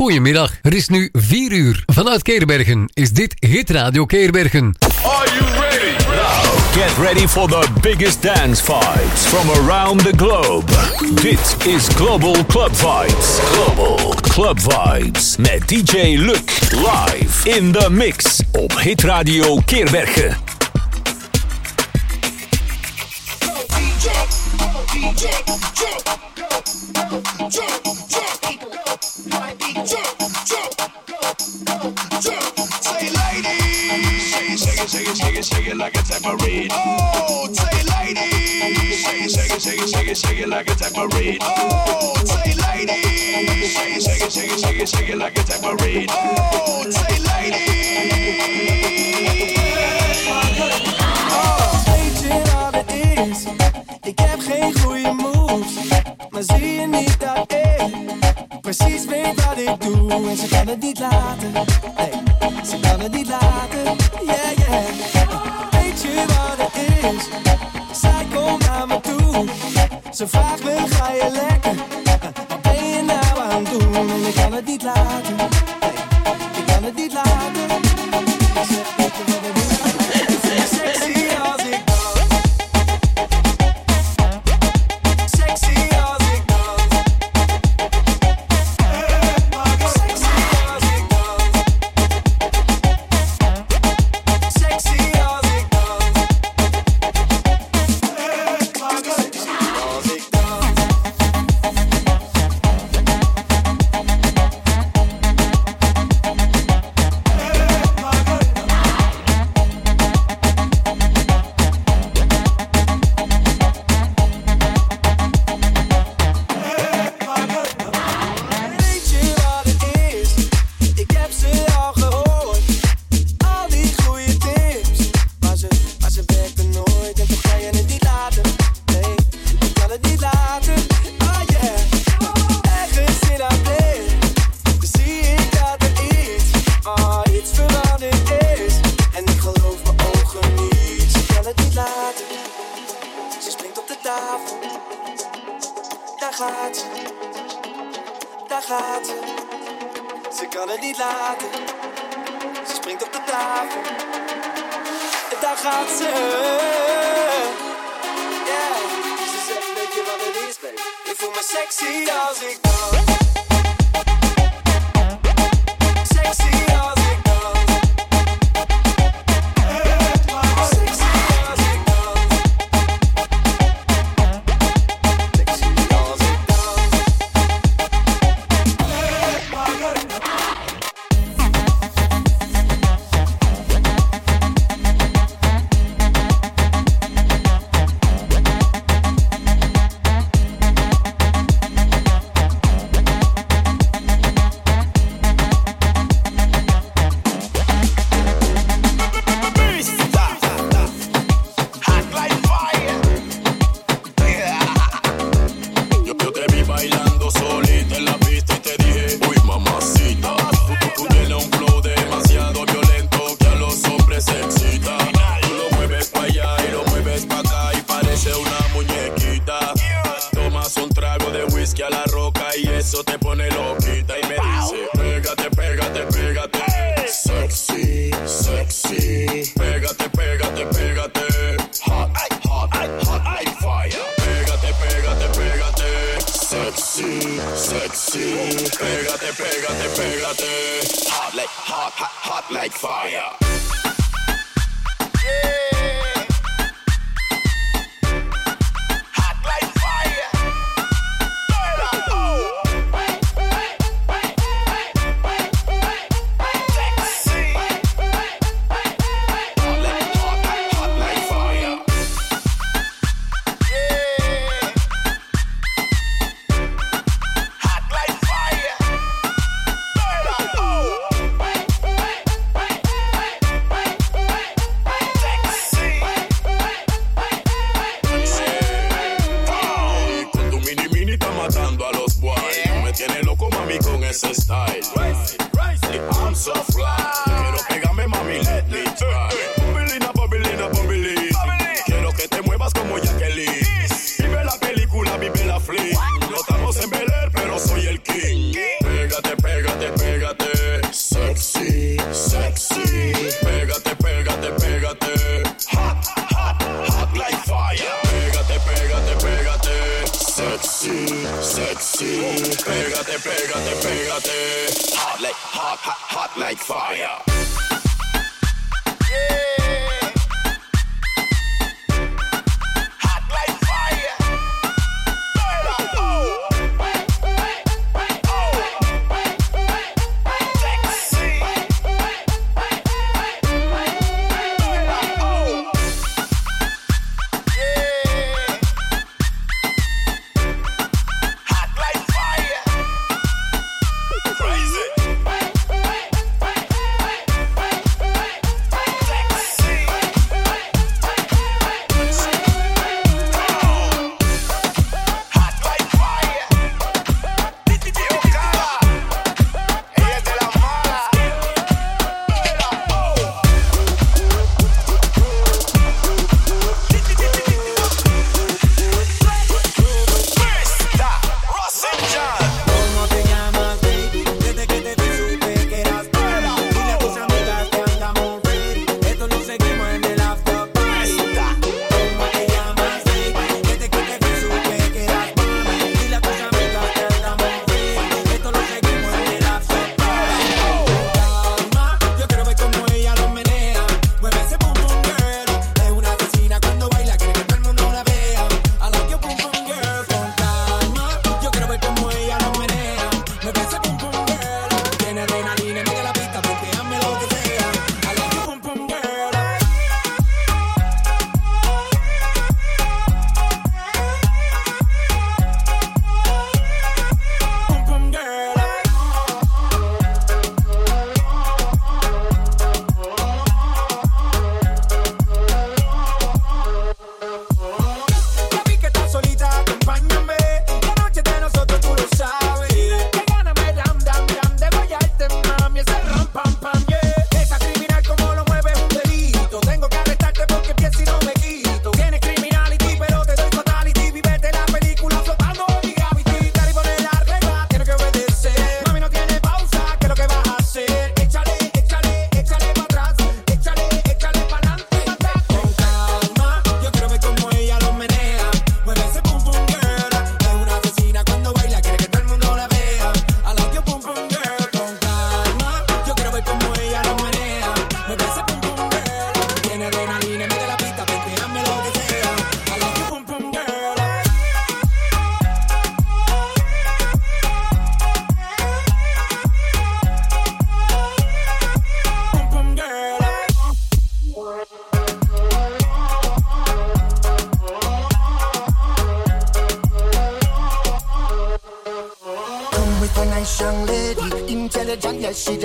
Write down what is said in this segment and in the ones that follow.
Goedemiddag, Er is nu 4 uur. Vanuit Keerbergen is dit Hit Radio Keerbergen. Are you ready? Now get ready for the biggest dance vibes from around the globe. Dit is Global Club Vibes. Global Club Vibes met DJ Luc live in the mix op Hit Radio Keerbergen. DJ, DJ. ik heb geen goede moves, maar zie je niet dat ik... precies weet wat ik doe. En ze kan het niet laten, ze kan het niet laten. Yeah, yeah. Weet je wat het is? Zij komt naar me toe. Ze vraagt me, ga je lekker? Wat ben je nou aan het doen? En ik kan het niet laten, nee, ik kan het niet laten. Pégate, hot like, hot, hot, hot like fire.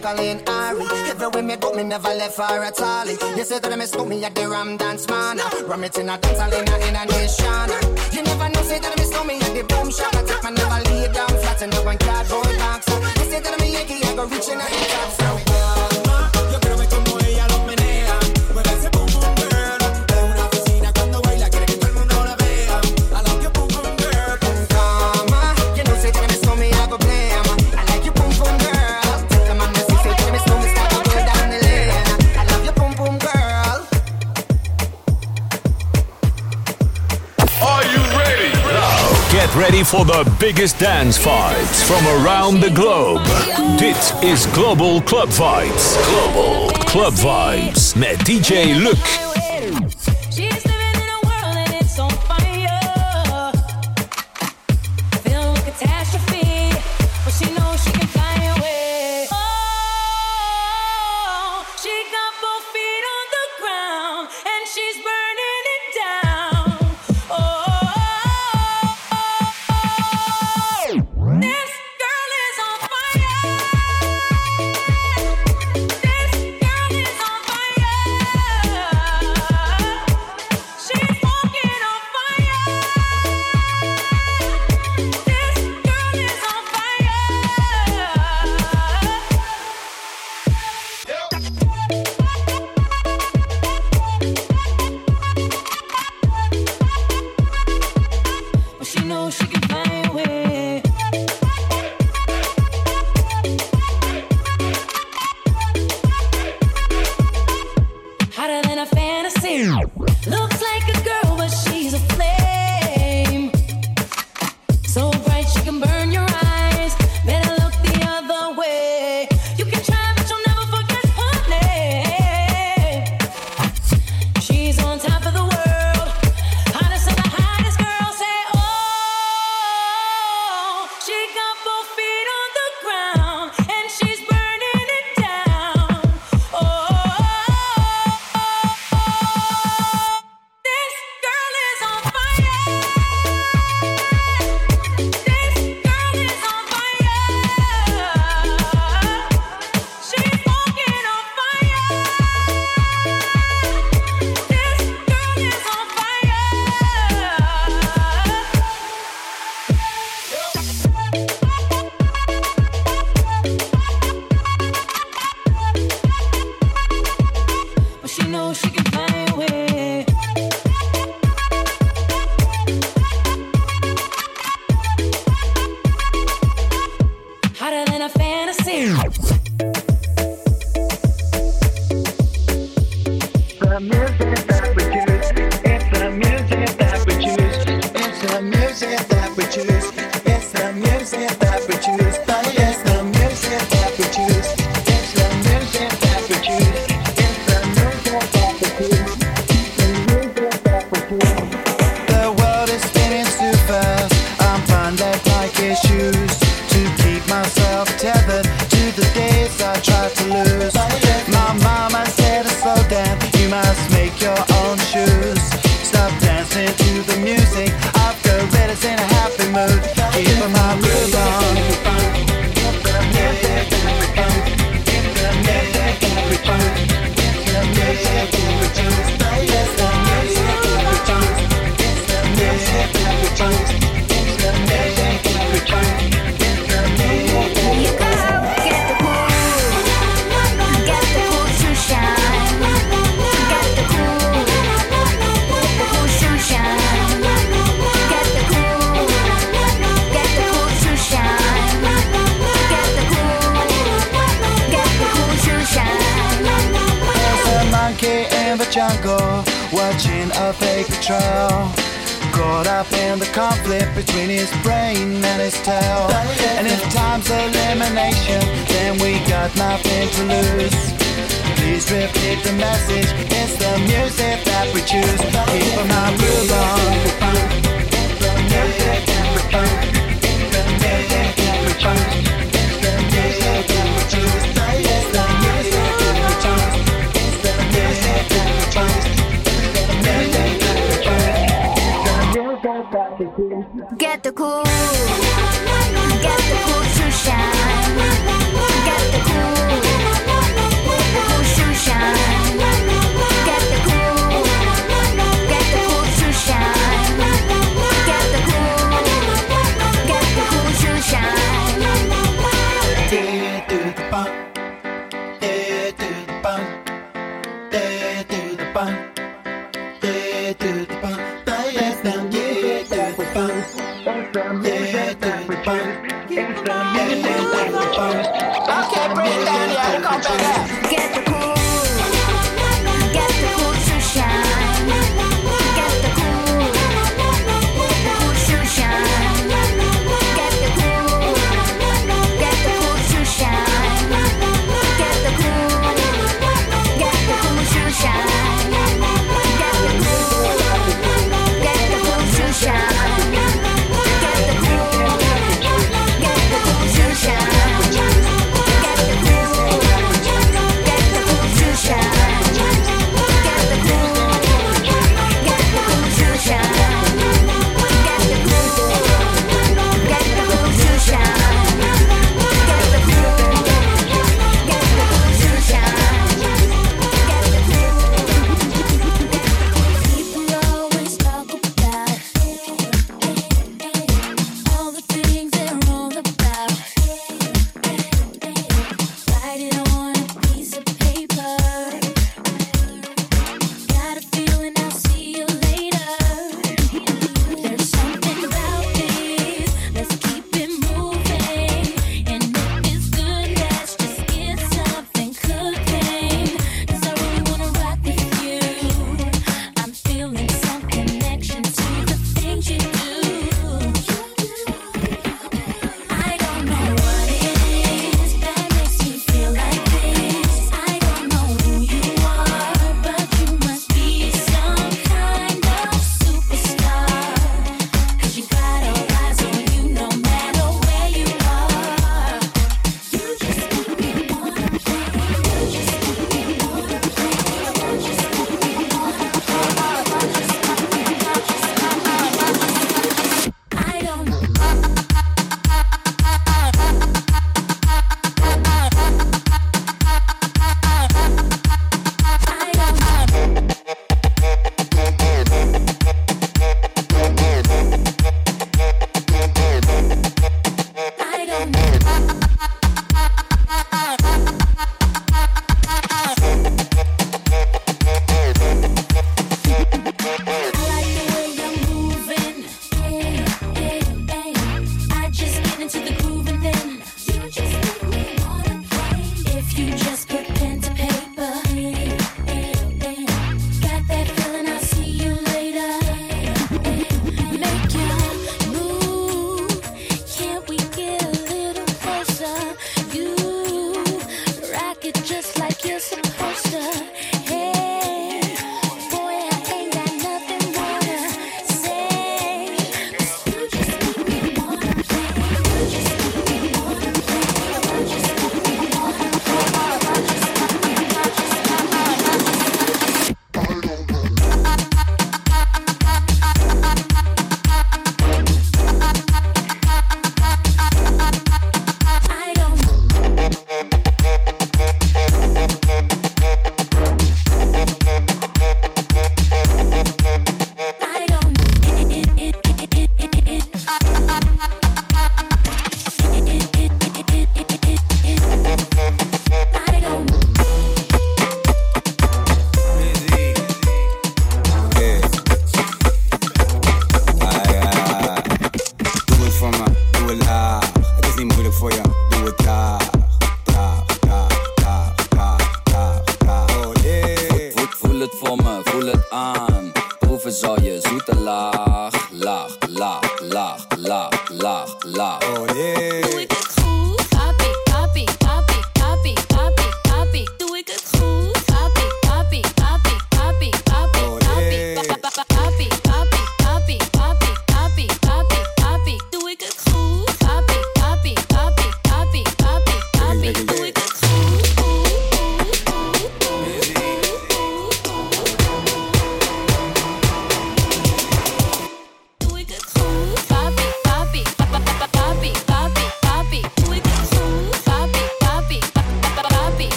Jacqueline Ari. Everywhere me go, me never left for a tally. You say that I miss me at the Ram Dance Man. Ram it in a dance hall in a, in a nation. You never know, say that I miss me at the Boom Shop. I take my never lay down flat in a one cardboard box. You say that I'm a Yankee, I go reaching out the top. Ready for the biggest dance vibes from around the globe. Dit is Global Club Vibes. Global Club Vibes met DJ Luc. The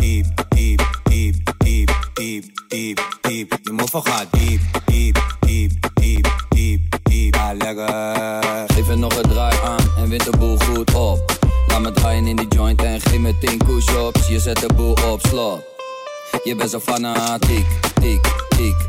diep, lekker. Geef er nog een draai aan en wind de boel goed op. Laat me draaien in die joint en geef me 10. Je zet de boel op slot. Je bent zo fanatiek, tik, tik,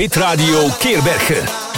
Hitradio Keerbergen.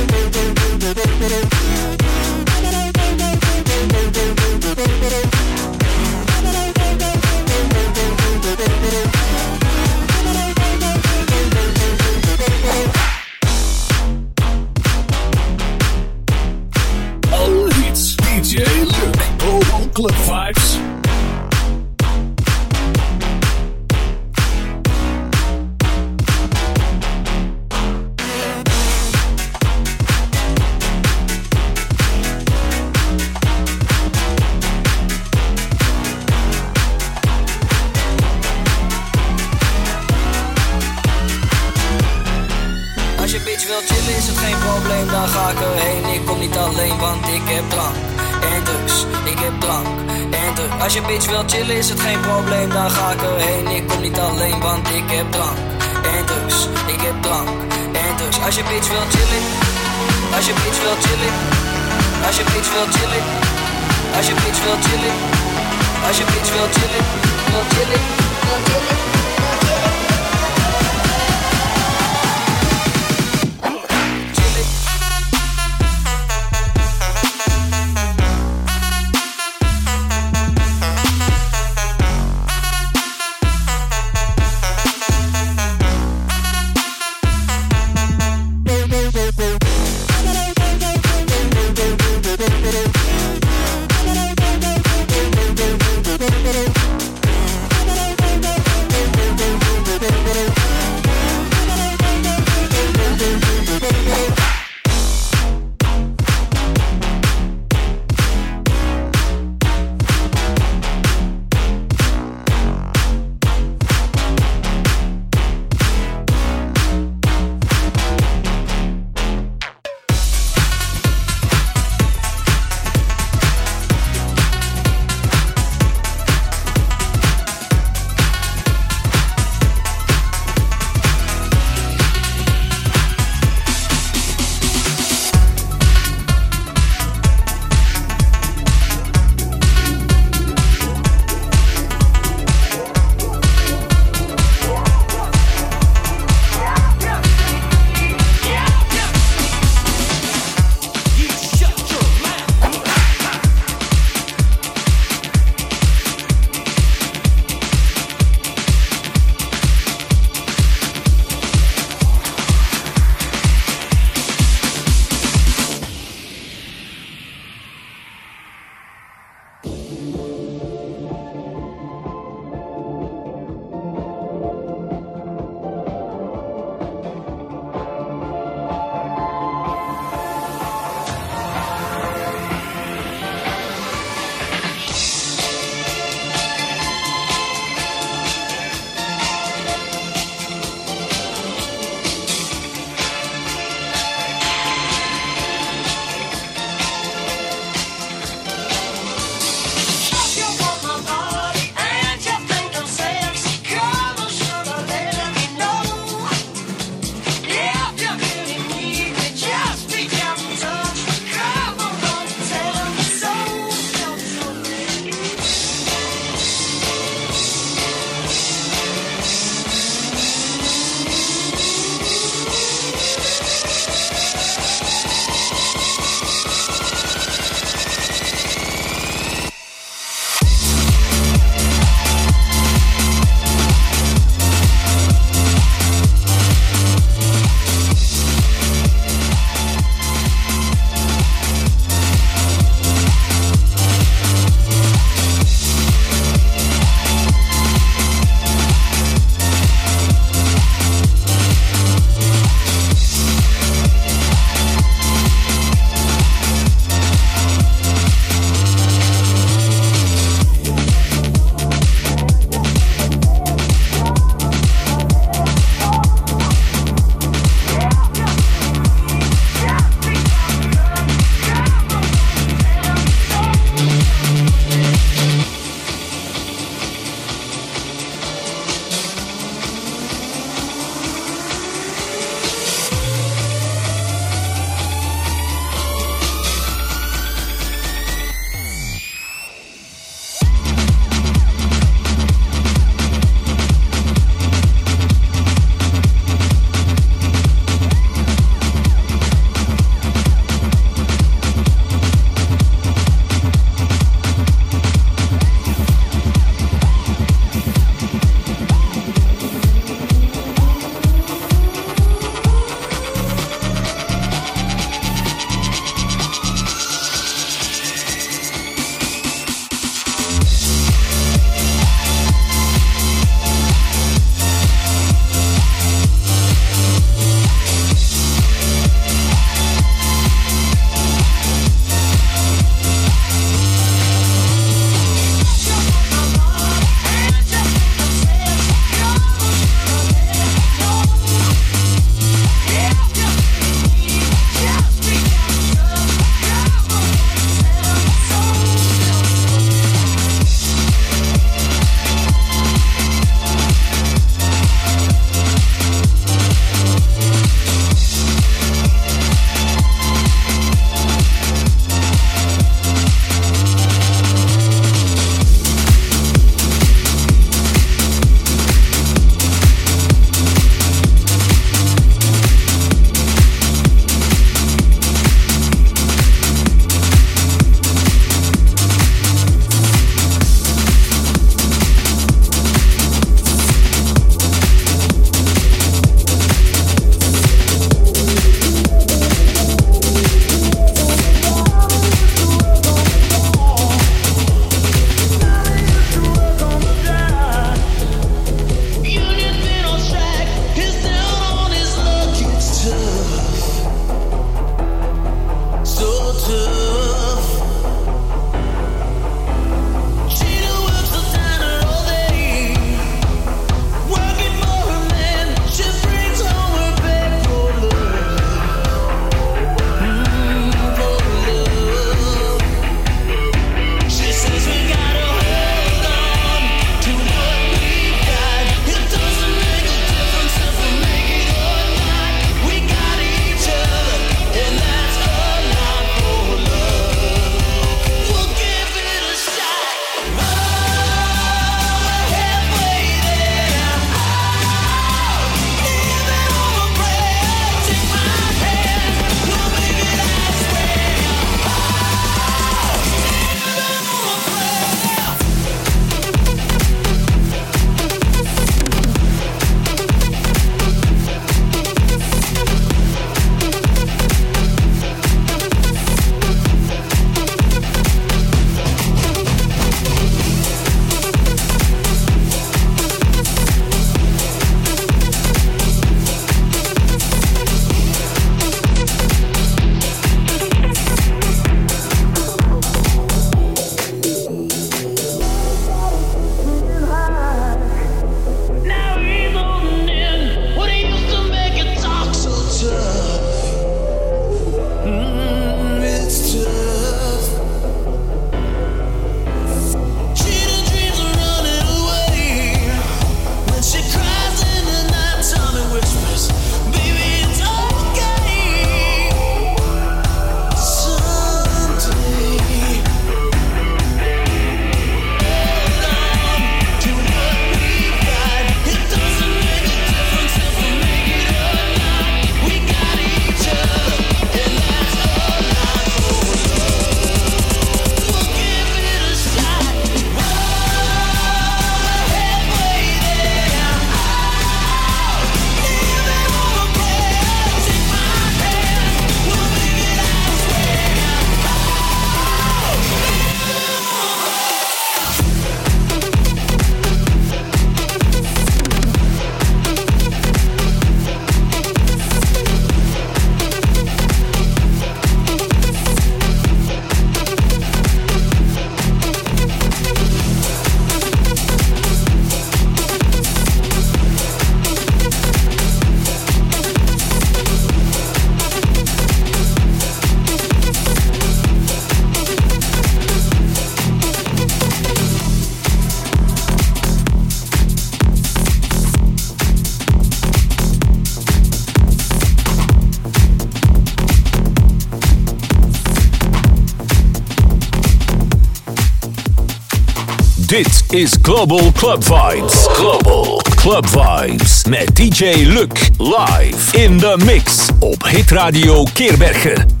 Dit is Global Club Vibes. Global Club Vibes. Met DJ Luc. Live in the mix. Op Hit Radio Keerbergen.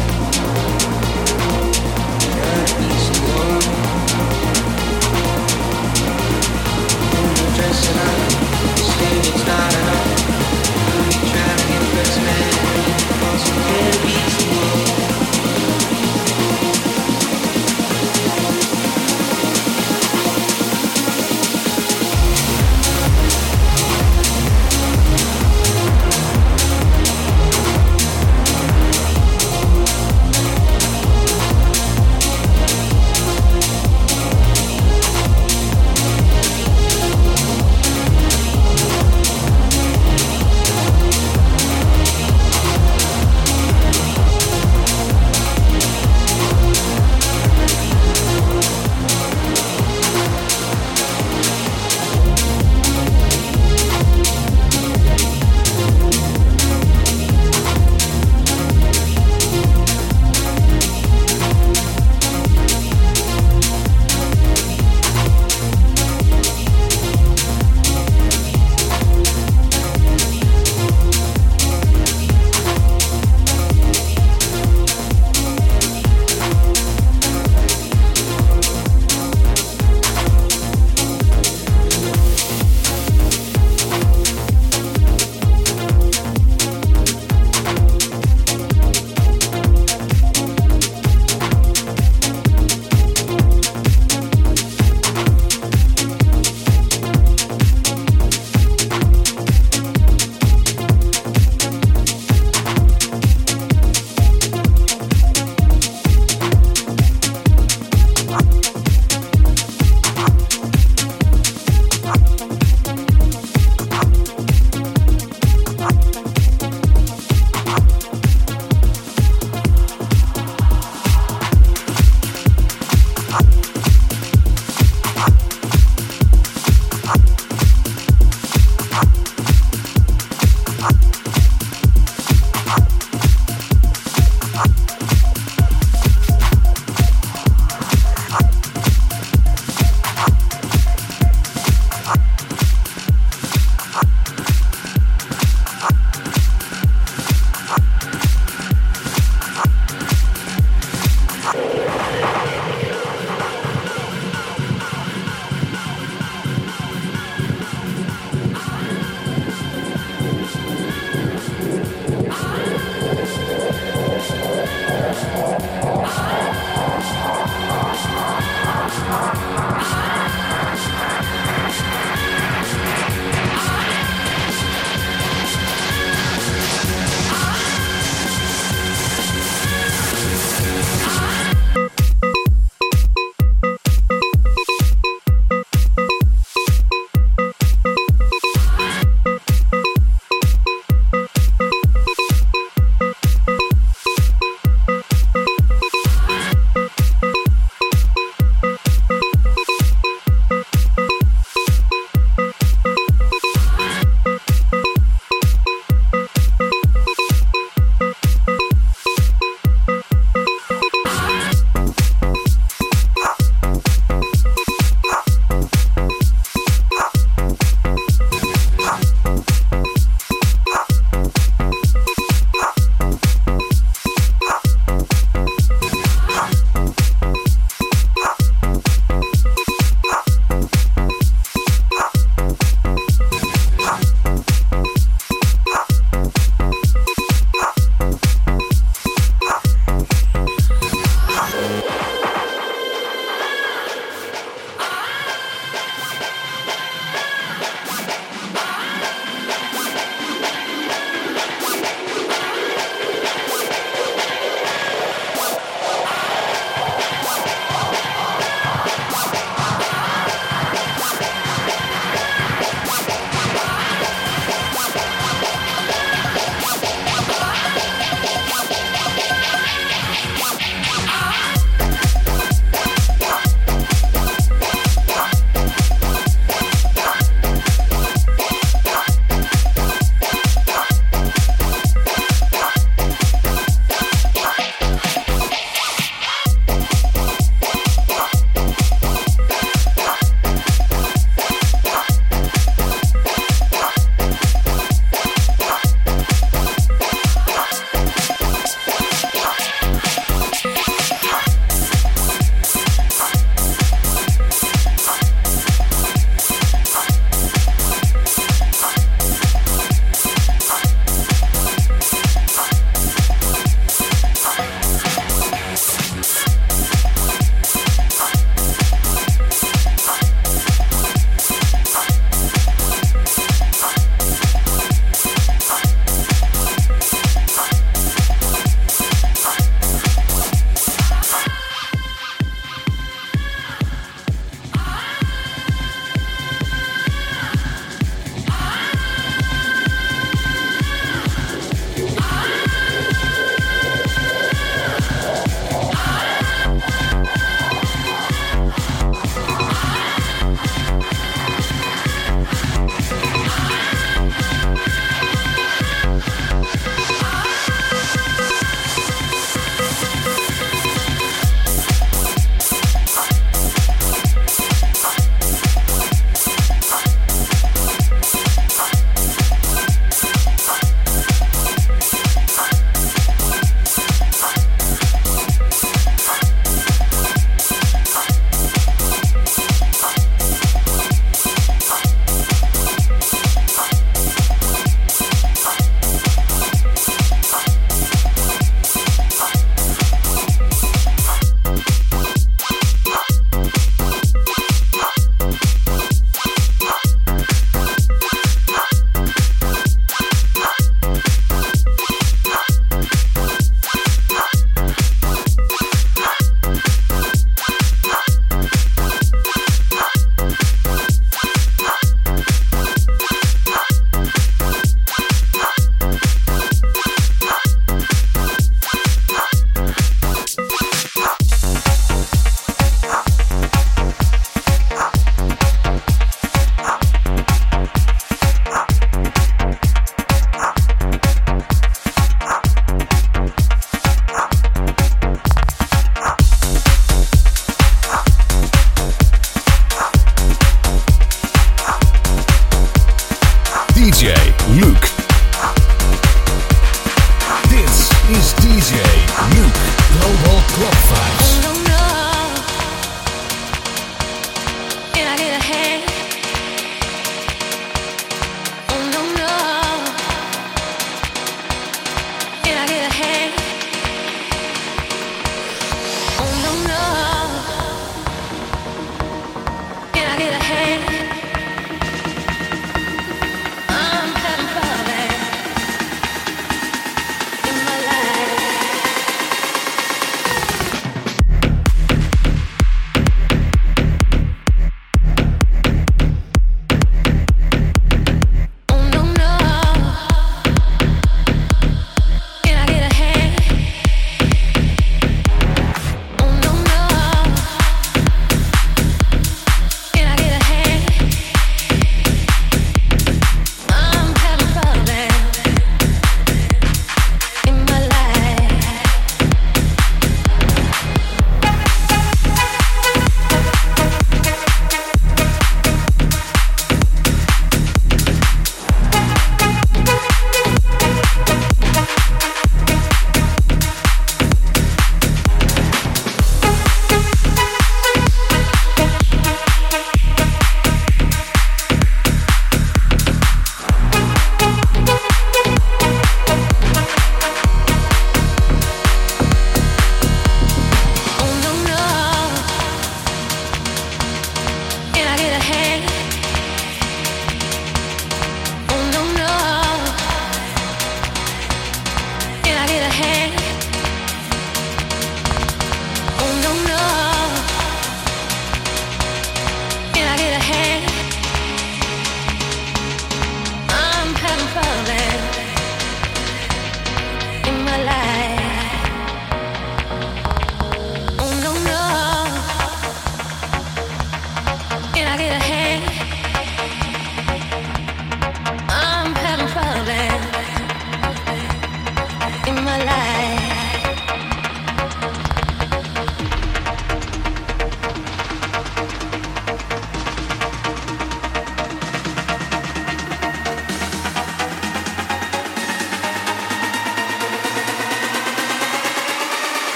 baby, it's not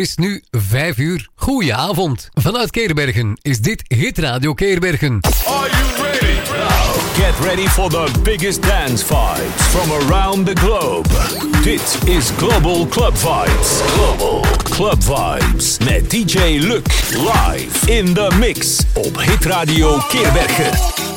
is nu 5 uur. Goedenavond. Vanuit Keerbergen is dit Hit Radio Keerbergen. Are you ready? Get ready for the biggest dance vibes from around the globe. Dit is Global Club Vibes. Global Club Vibes met DJ Luc live in the mix op Hit Radio Keerbergen.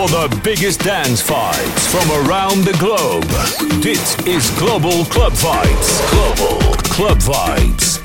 for the biggest dance vibes from around the globe. this is Global Club Vibes. Global Club Vibes.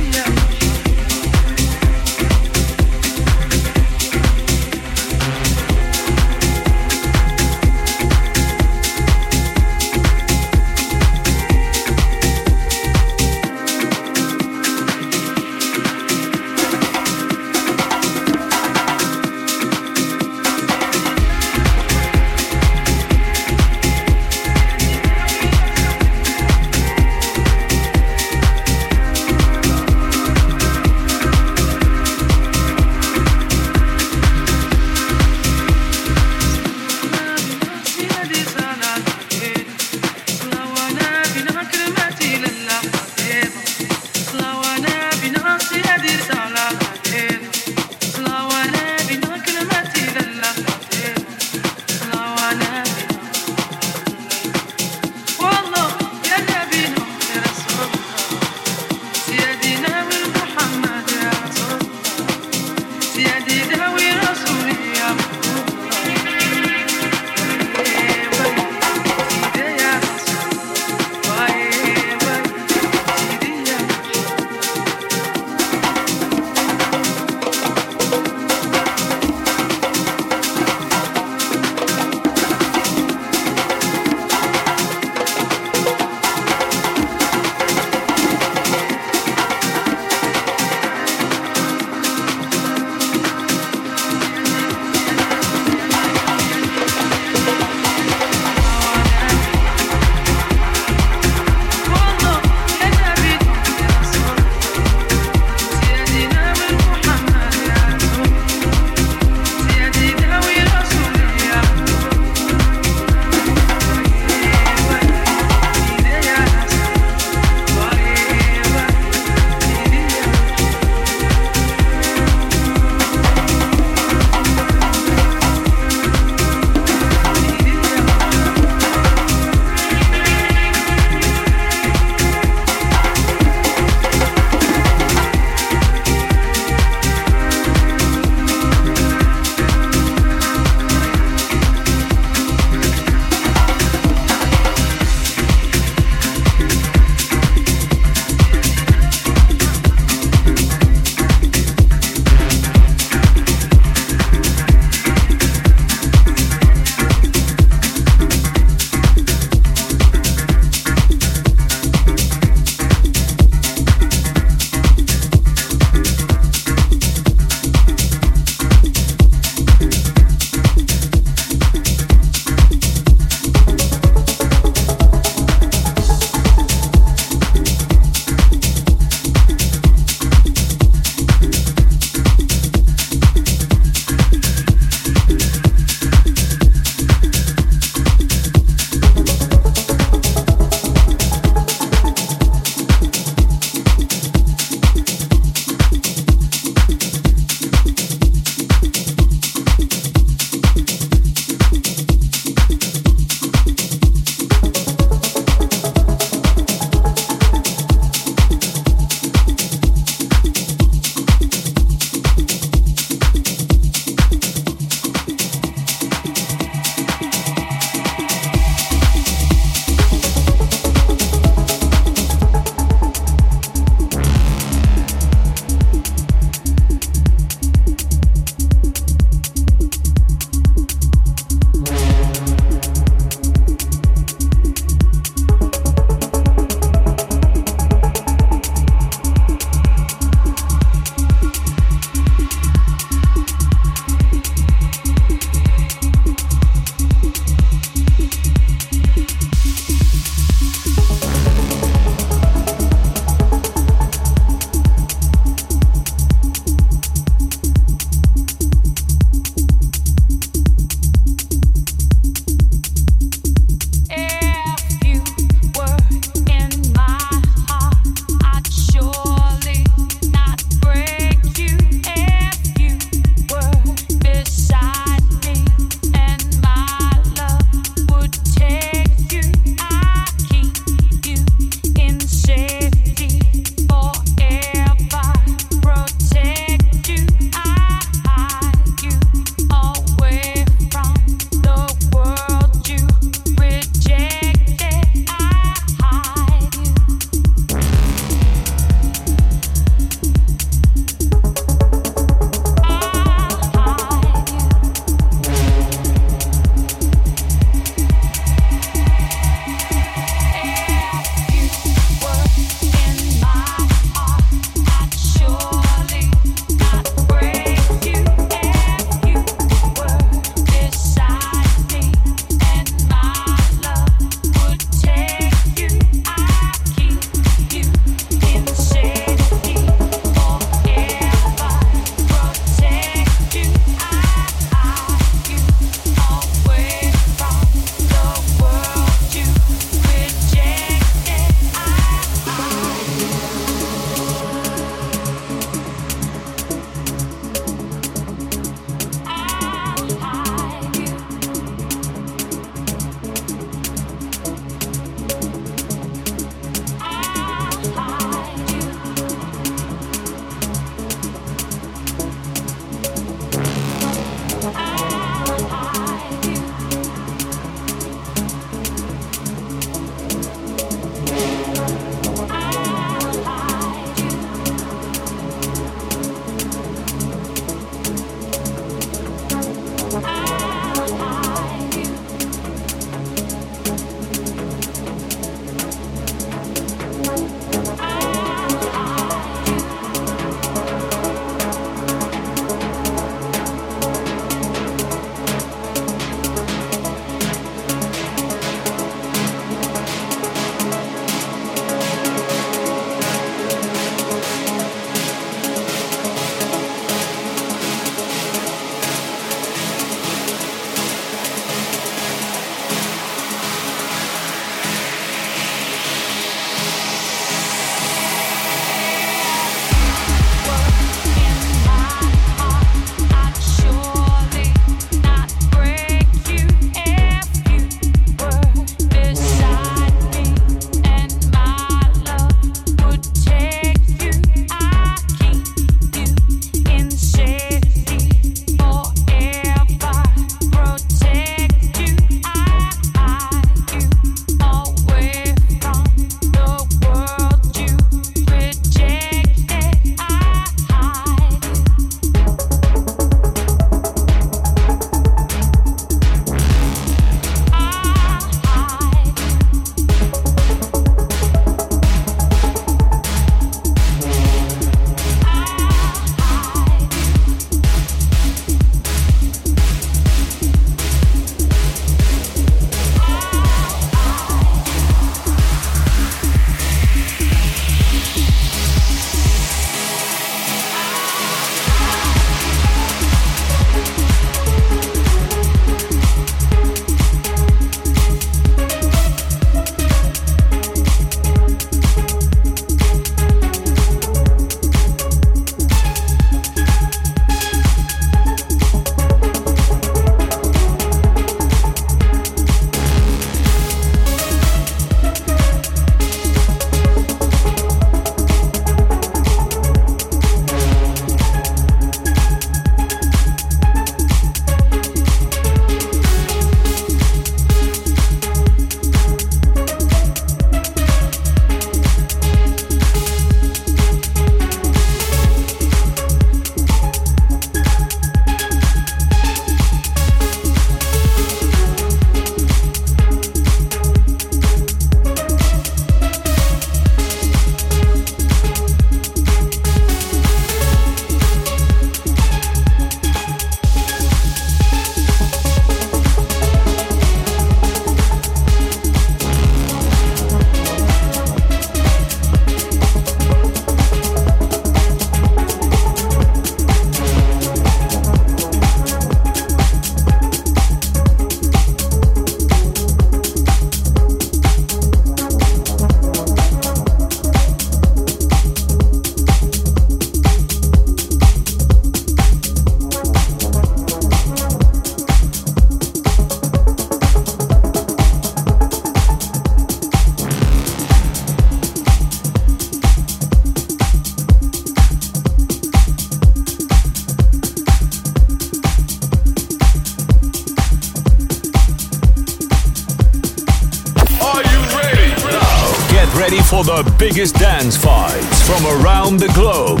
Biggest dance vibes from around the globe.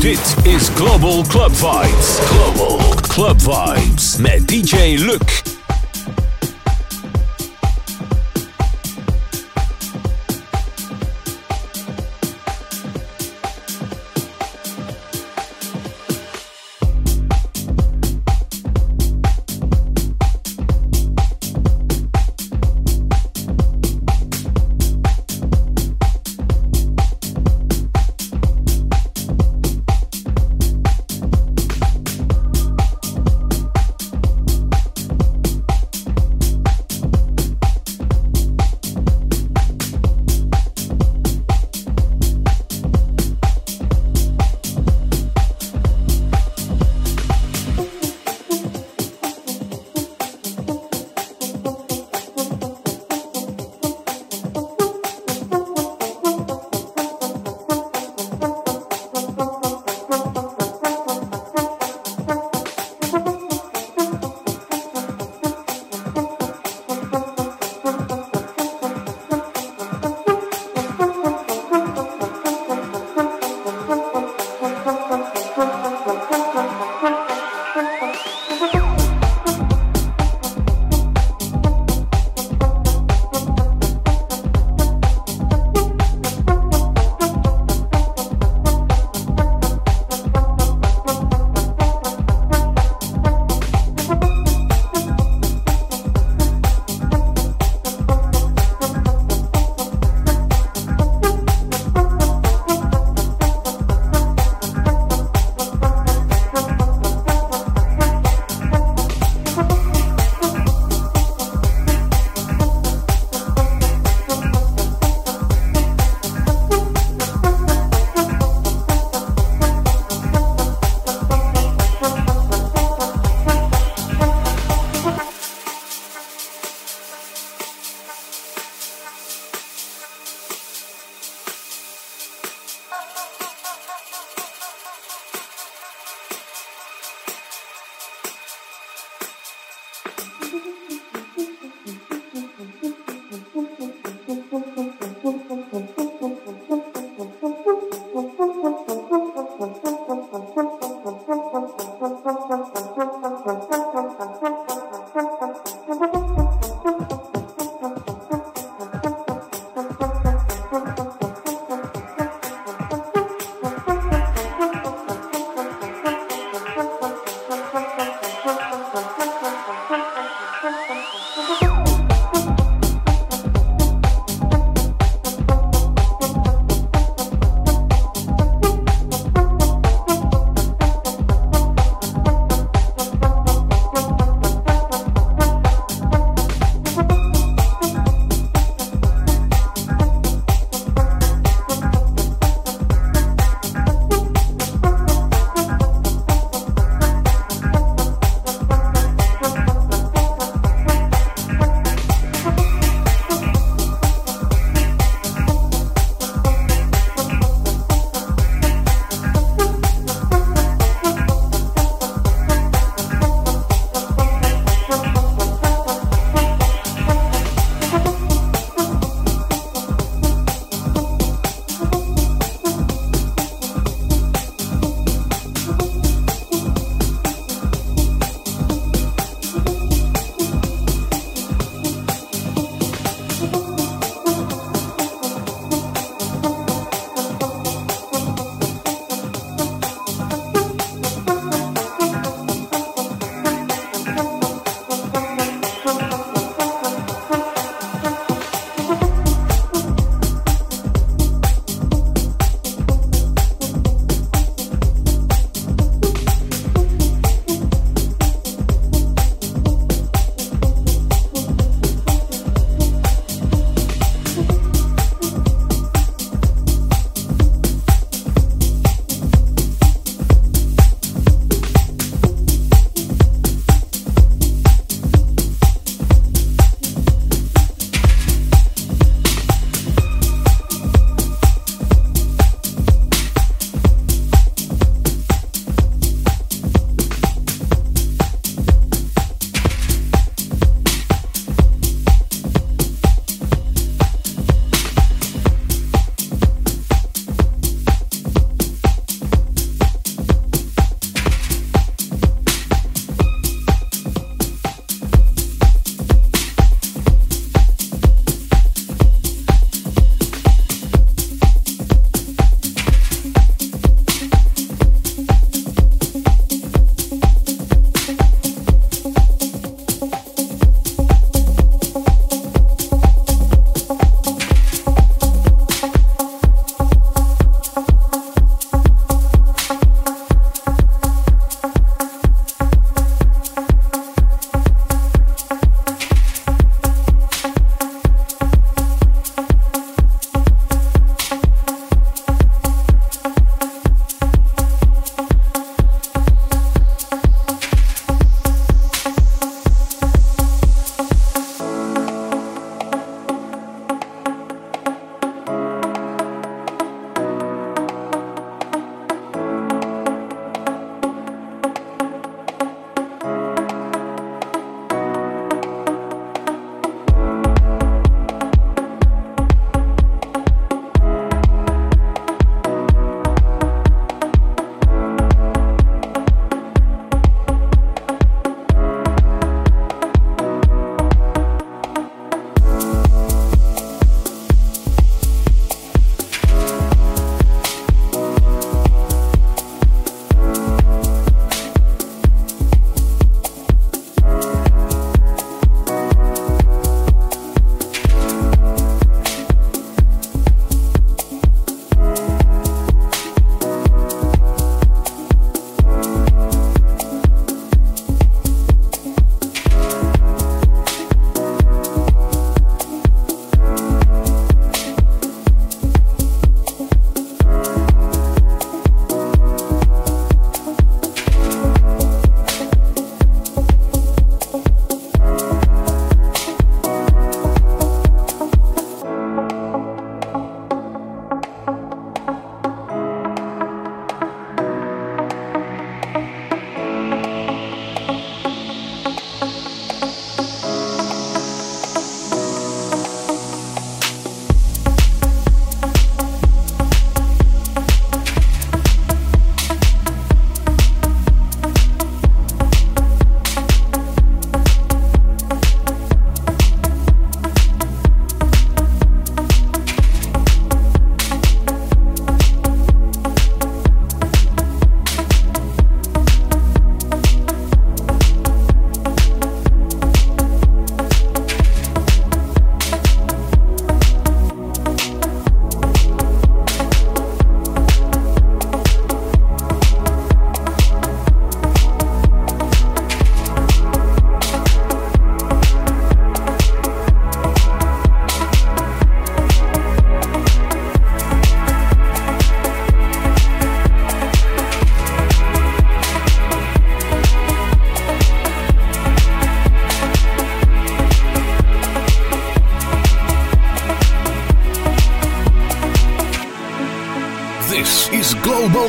Dit is Global Club Vibes. Global Club Vibes met DJ Luc.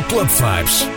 Club Vibes.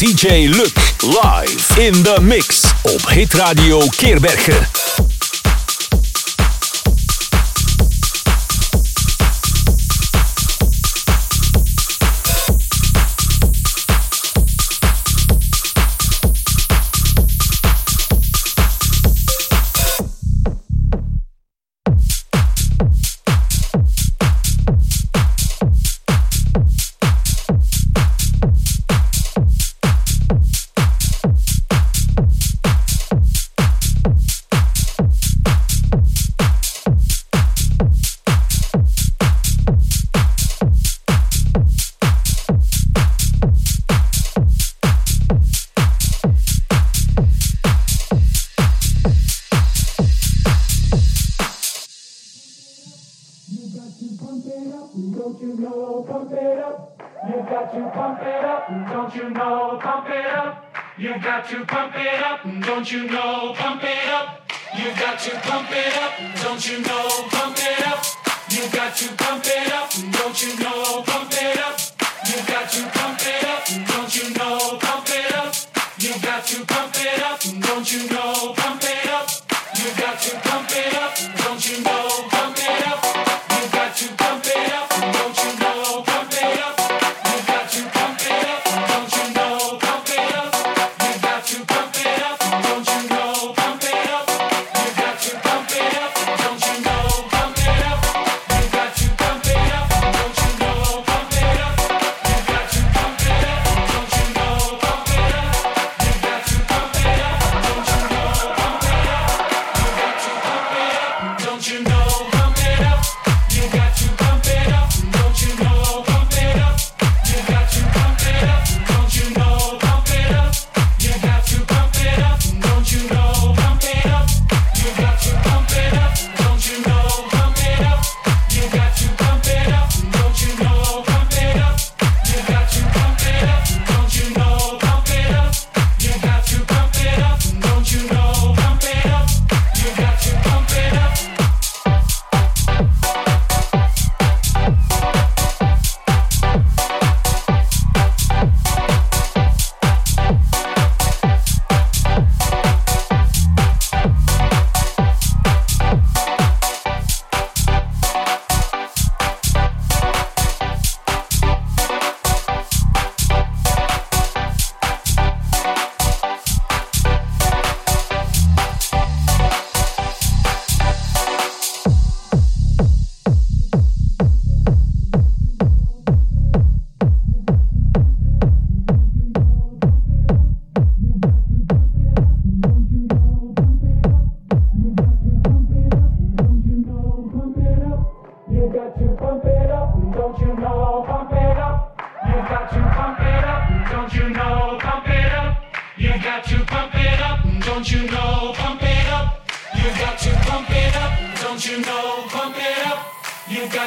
DJ Luc live in the mix op Hitradio Keerbergen.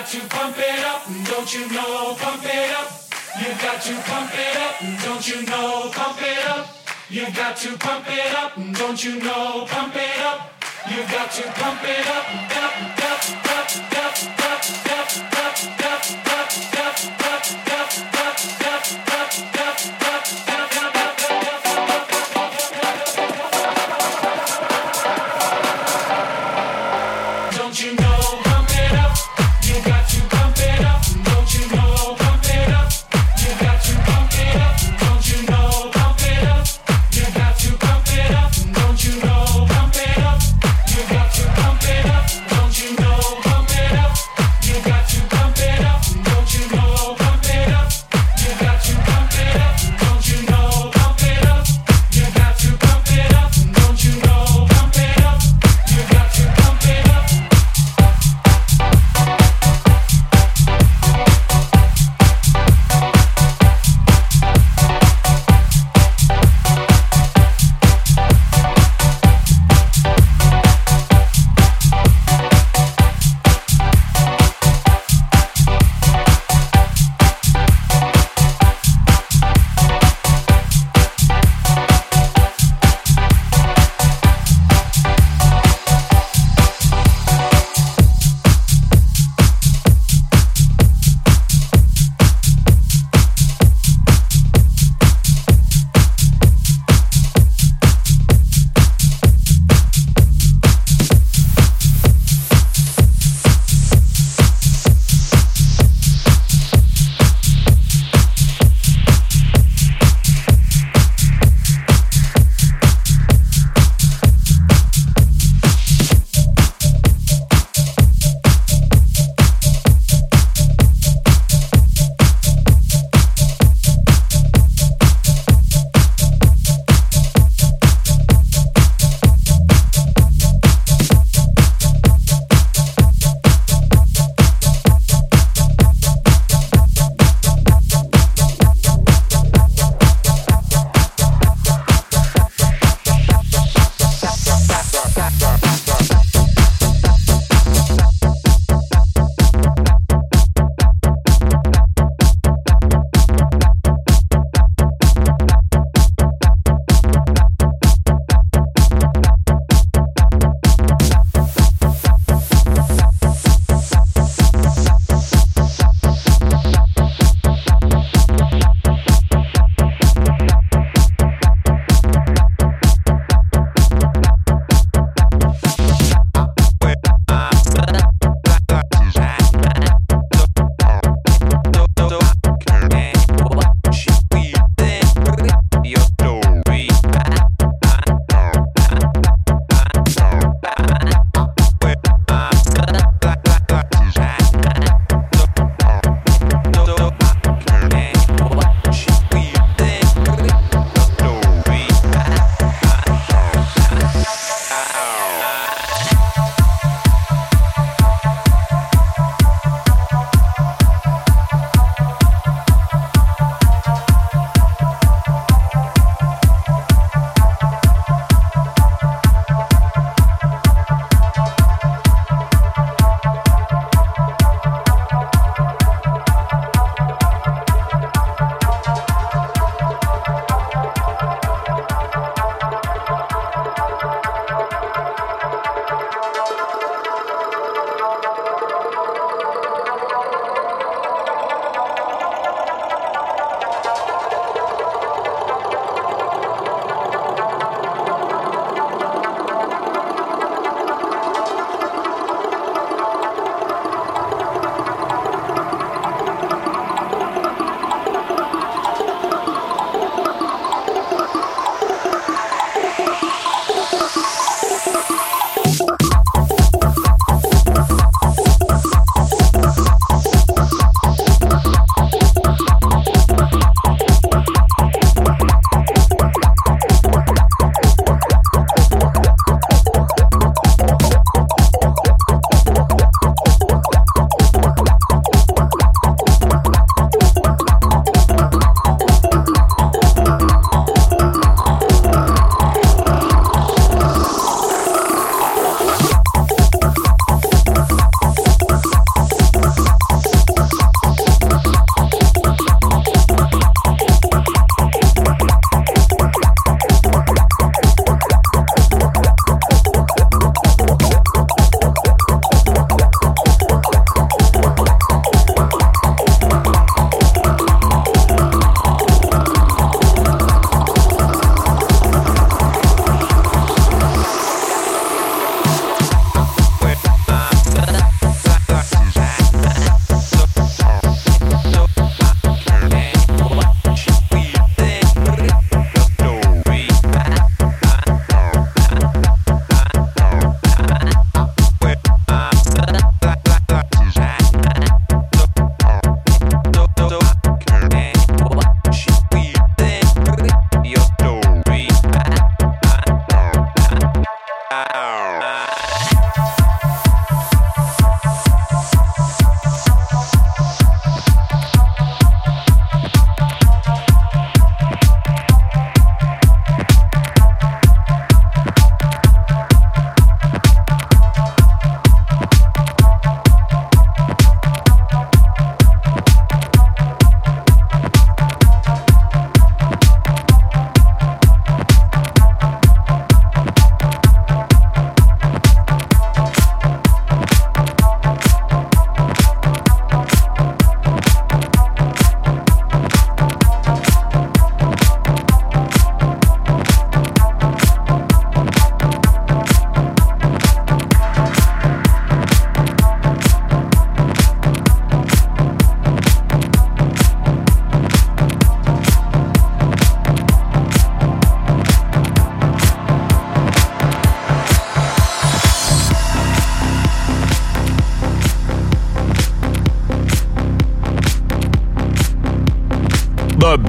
got to pump it up, don't you know? Pump it up. You got to pump it up, don't you know? Pump it up. You got to pump it up, don't you know? Pump it up. You got to pump it up, up, up, up, up, up, up, up, up.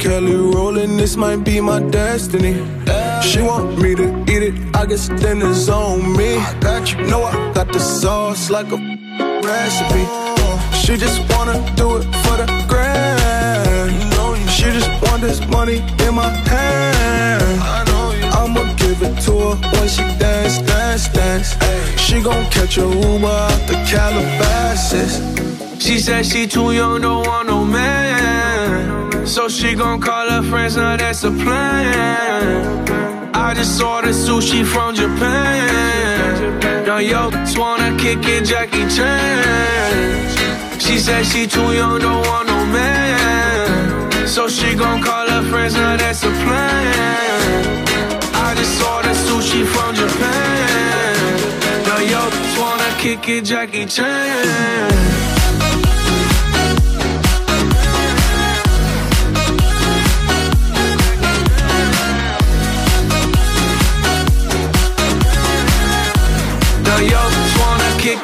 Kelly rollin', this might be my destiny. She want me to eat it, I guess dinner's on me. I got you, know I got the sauce like a recipe. She just wanna do it for the grand. She just want this money in my hand. I'ma give it to her when she dance, dance, dance. She gon' catch a Uber out the Calabasas. She said she too young, don't want no man. So she gon' call her friends, now that's a plan. I just ordered sushi from Japan. Now yo, wanna kick it, Jackie Chan. She said she too young, don't want no man. So she gon' call her friends, now that's a plan. I just ordered sushi from Japan. Now yo, wanna kick it, Jackie Chan.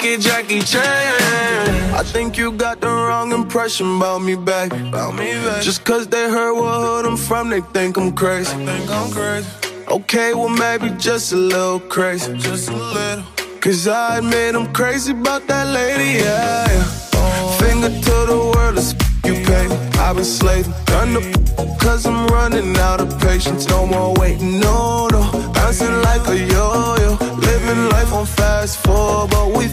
It, Jackie Chan. I think you got the wrong impression about me back. About me back. Just cause they heard what hood I'm from, they think I'm crazy. think I'm crazy. Okay, well maybe just a little crazy. Just a little. Cause I admit I'm crazy about that lady, yeah. yeah. Finger to the world, it's you pay. I've been slaving, done the cause I'm running out of patience. No more waiting, no, no. Bouncing like a yo-yo. Living life on fast forward, but we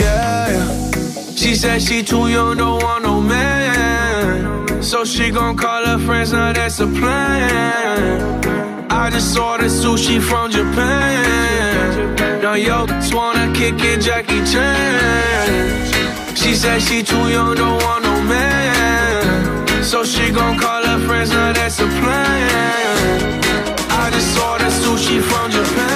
yeah. She said she too young, don't want no man. So she gon' call her friends, now that's a plan. I just ordered sushi from Japan. Now yo, wanna kick it, Jackie Chan. She said she too young, don't want no man. So she gon' call her friends, now that's a plan. I just ordered sushi from Japan.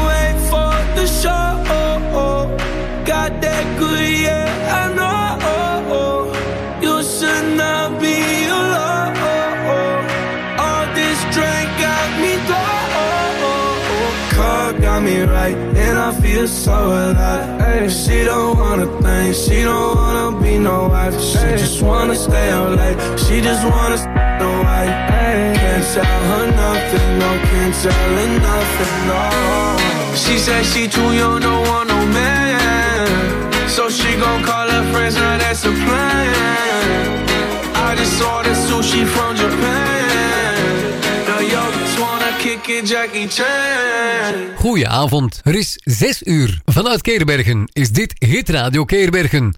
right, and I feel so alive. Ay, she don't wanna think, she don't wanna be no wife. She just wanna stay out late, she just wanna stay no wife. Can't tell her nothing, no, can't tell her nothing, no. She said she too young, don't want no man. So she gon' call her friends, now that's a plan. I just ordered sushi from Japan. The yokers wanna kick it, Jackie Chan. Goedenavond. Er is 6 uur. Vanuit Keerbergen is dit Hit Radio Keerbergen.